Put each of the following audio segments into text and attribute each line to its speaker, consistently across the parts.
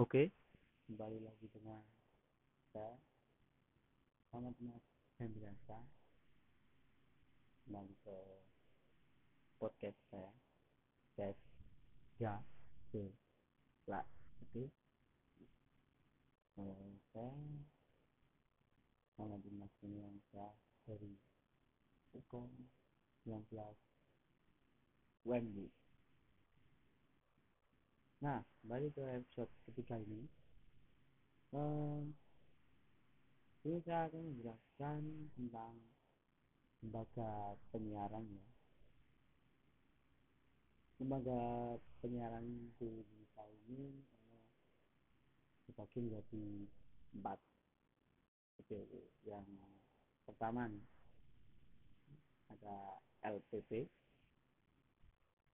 Speaker 1: Oke, kembali lagi dengan saya Muhammad Mas Hendriansa kembali ke podcast saya. Tes Ya ke Lah Oke. Saya Muhammad Mas Hendriansa dari Ukom 19 Wendy Nah, kembali ke episode ketiga ini Eh, ini saya akan menjelaskan tentang lembaga penyiaran ya. Lembaga penyiaran di Indonesia ini dibagi menjadi empat. Oke, yang pertama nih, ada LPP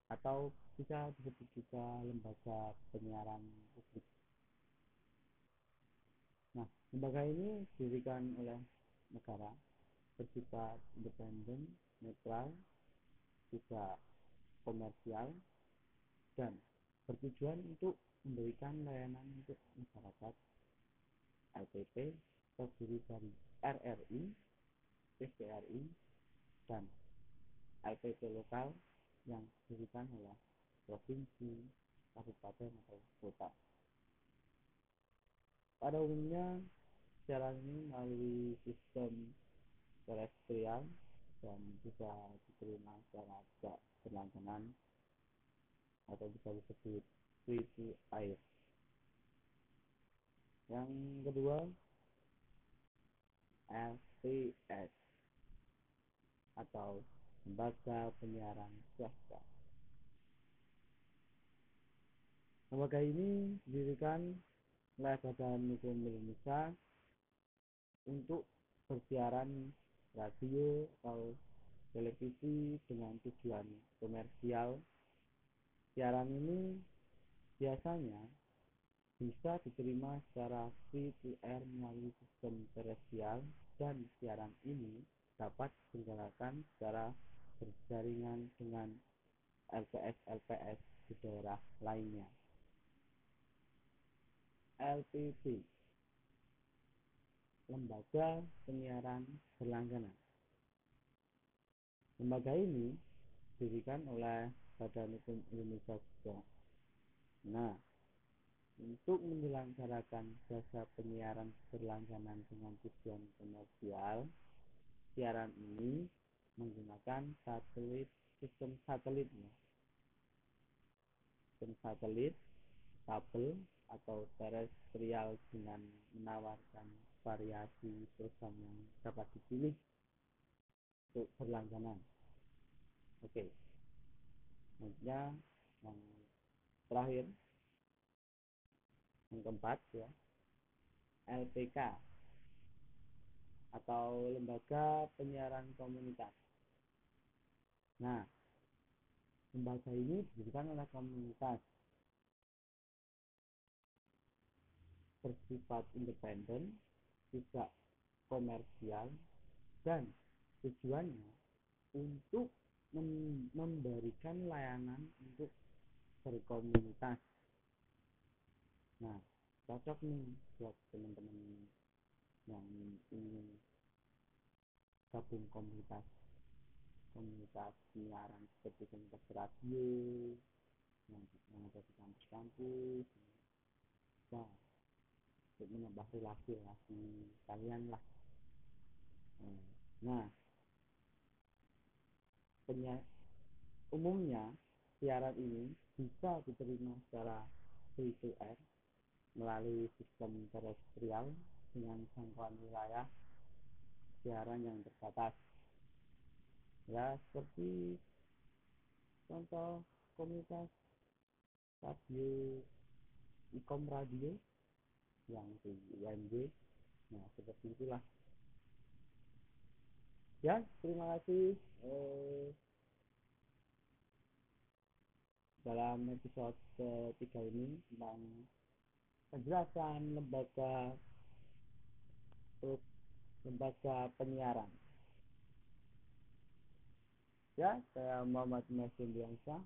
Speaker 1: atau bisa disebut juga lembaga penyiaran publik. Nah, lembaga ini didirikan oleh negara bersifat independen, netral, juga komersial, dan bertujuan untuk memberikan layanan untuk masyarakat. LPP terdiri dari RRI, TVRI, dan LPP lokal yang didirikan oleh provinsi, kabupaten, atau kota. Pada umumnya, siaran ini melalui sistem terestrial dan bisa diterima secara tidak berlangganan atau bisa disebut free air. Yang kedua, LPS atau Lembaga Penyiaran Swasta. Lembaga ini didirikan oleh Badan Hukum Indonesia untuk bersiaran radio atau televisi dengan tujuan komersial. Siaran ini biasanya bisa diterima secara free to air melalui sistem terestrial dan siaran ini dapat diselenggarakan secara berjaringan dengan LPS-LPS di daerah lainnya. LPP Lembaga Penyiaran Berlangganan Lembaga ini didirikan oleh Badan Hukum Indonesia juga. Nah, untuk menyelenggarakan jasa penyiaran berlangganan dengan tujuan komersial, siaran ini menggunakan satelit sistem satelit. Sistem satelit, kabel atau terestrial dengan menawarkan variasi program yang dapat dipilih untuk berlangganan. Oke. Selanjutnya yang terakhir yang keempat ya LPK atau lembaga penyiaran komunitas. Nah, lembaga ini didirikan oleh komunitas bersifat independen, tidak komersial, dan tujuannya untuk memberikan layanan untuk berkomunitas. Nah, cocok nih buat teman-teman yang ingin gabung komunitas komunitas siaran seperti komunitas radio yang, yang ada di kampus-kampus. Nah untuk menambah relasi-relasi kalian lah. Nah penya umumnya siaran ini bisa diterima secara free to air melalui sistem terestrial dengan jangkauan wilayah siaran yang terbatas ya seperti contoh komunitas radio ikom radio yang di UMG nah seperti itulah. Ya terima kasih eh, dalam episode ketiga ini tentang penjelasan lembaga lembaga penyiaran ya saya Muhammad Masin Biangsa